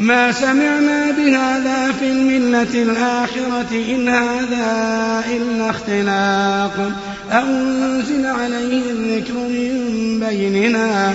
ما سمعنا بهذا في الملة الآخرة إن هذا إلا اختلاق. أنزل عليه الذكر من بيننا.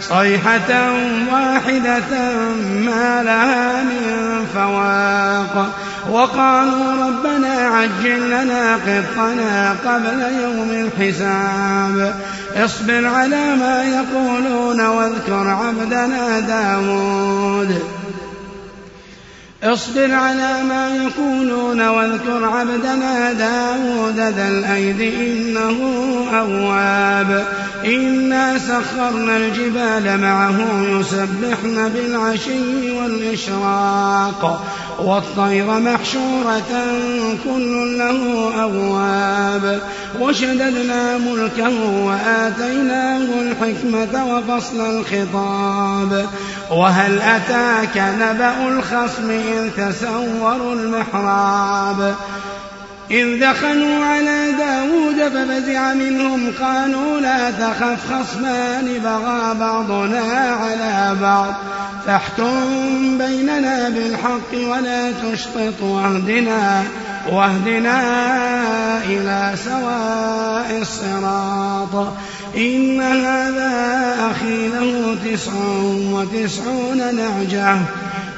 صيحة واحدة ما لها من فواق. وقالوا ربنا عجل لنا قطنا قبل يوم الحساب. اصبر على ما يقولون واذكر عبدنا داود. اصبر على ما يقولون واذكر عبدنا داود ذا الأيد إنه أواب. إنا سخرنا الجبال معه يسبحن بالعشي والإشراق. والطير محشورة كل له أواب وشددنا ملكه وآتيناه الحكمة وفصل الخطاب. وهل أتاك نبأ الخصم إذ تسوروا المحراب؟ إذ دخلوا على داود ففزع منهم قالوا لا تخف خصمان بغى بعضنا على بعض فاحكم بيننا بالحق ولا تشطط واهدنا واهدنا إلى سواء الصراط إن هذا أخي له تسع وتسعون نعجة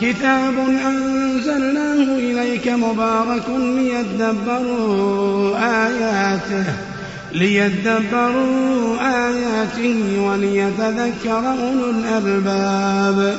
كتاب أنزلناه إليك مبارك ليدبروا آياته ليدبروا آياته وليتذكر أولو الألباب.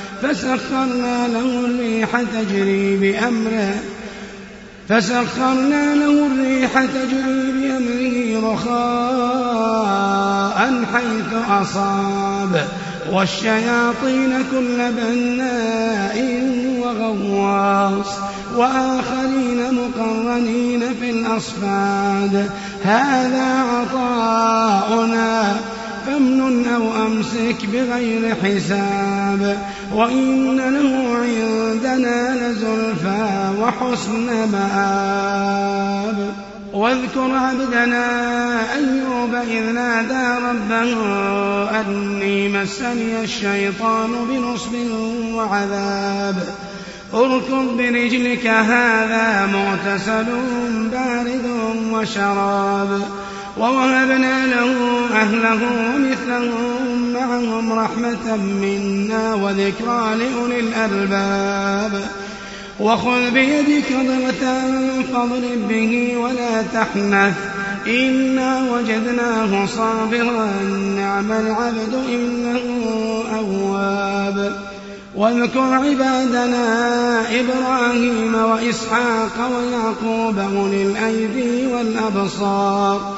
فسخرنا له الريح تجري بأمره. فسخرنا له الريح تجري بأمره رخاء حيث أصاب. والشياطين كل بناء وغواص. وآخرين مقرنين في الأصفاد. هذا عطاؤنا. فامنن أو أمسك بغير حساب وإن له عندنا لزلفى وحسن مآب. واذكر عبدنا أيوب إذ نادى ربه أني مسني الشيطان بنصب وعذاب. اركض برجلك هذا مغتسل بارد وشراب. ووهبنا له أهله ومثلهم معهم رحمة منا وذكرى لأولي الألباب. وخذ بيدك ضغة فاضرب به ولا تحنث. إنا وجدناه صابرا نعم العبد إنه أواب. واذكر عبادنا إبراهيم وإسحاق ويعقوب أولي الأيدي والأبصار.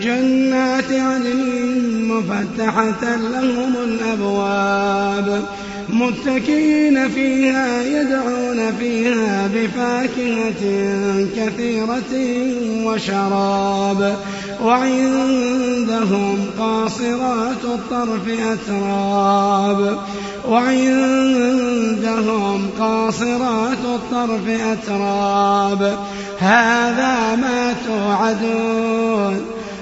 جنات عدن مفتحة لهم الأبواب متكئين فيها يدعون فيها بفاكهة كثيرة وشراب وعندهم قاصرات الطرف أتراب وعندهم قاصرات الطرف أتراب. هذا ما توعدون.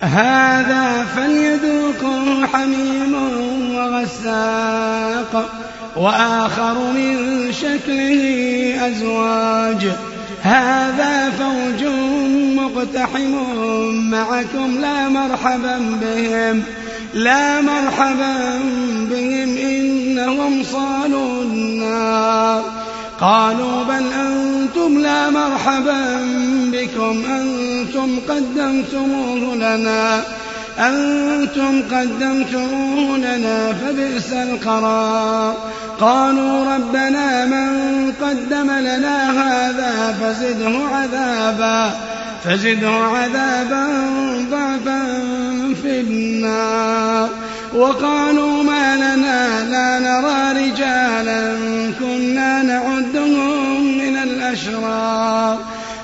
هذا فليذوقوا حميم وغساق وآخر من شكله أزواج. هذا فوج مقتحم معكم لا مرحبا بهم لا مرحبا بهم إنهم صالوا النار. قالوا بل أنتم لا مرحبا بكم أنتم قدمتموه لنا أنتم قدمتموه لنا فبئس القرار. قالوا ربنا من قدم لنا هذا فزده عذابا فزده عذابا ضعفا في النار. وقالوا ما لنا لا نرى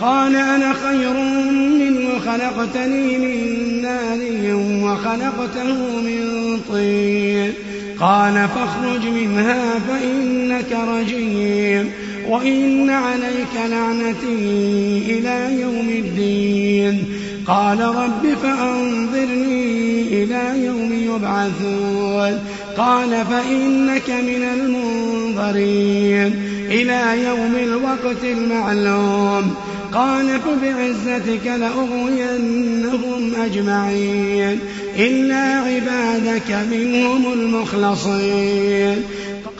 قال أنا خير منه خلقتني من نار وخلقته من طين. قال فاخرج منها فإنك رجيم. وإن عليك لعنتي إلى يوم الدين. قال رب فأنظرني إلى يوم يبعثون. قال فإنك من المنظرين. إلى يوم الوقت المعلوم. قال فبعزتك لأغوينهم أجمعين إلا عبادك منهم المخلصين.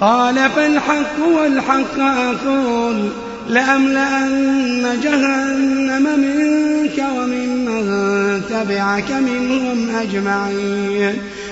قال فالحق والحق أقول لأملأن جهنم منك وممن تبعك منهم أجمعين.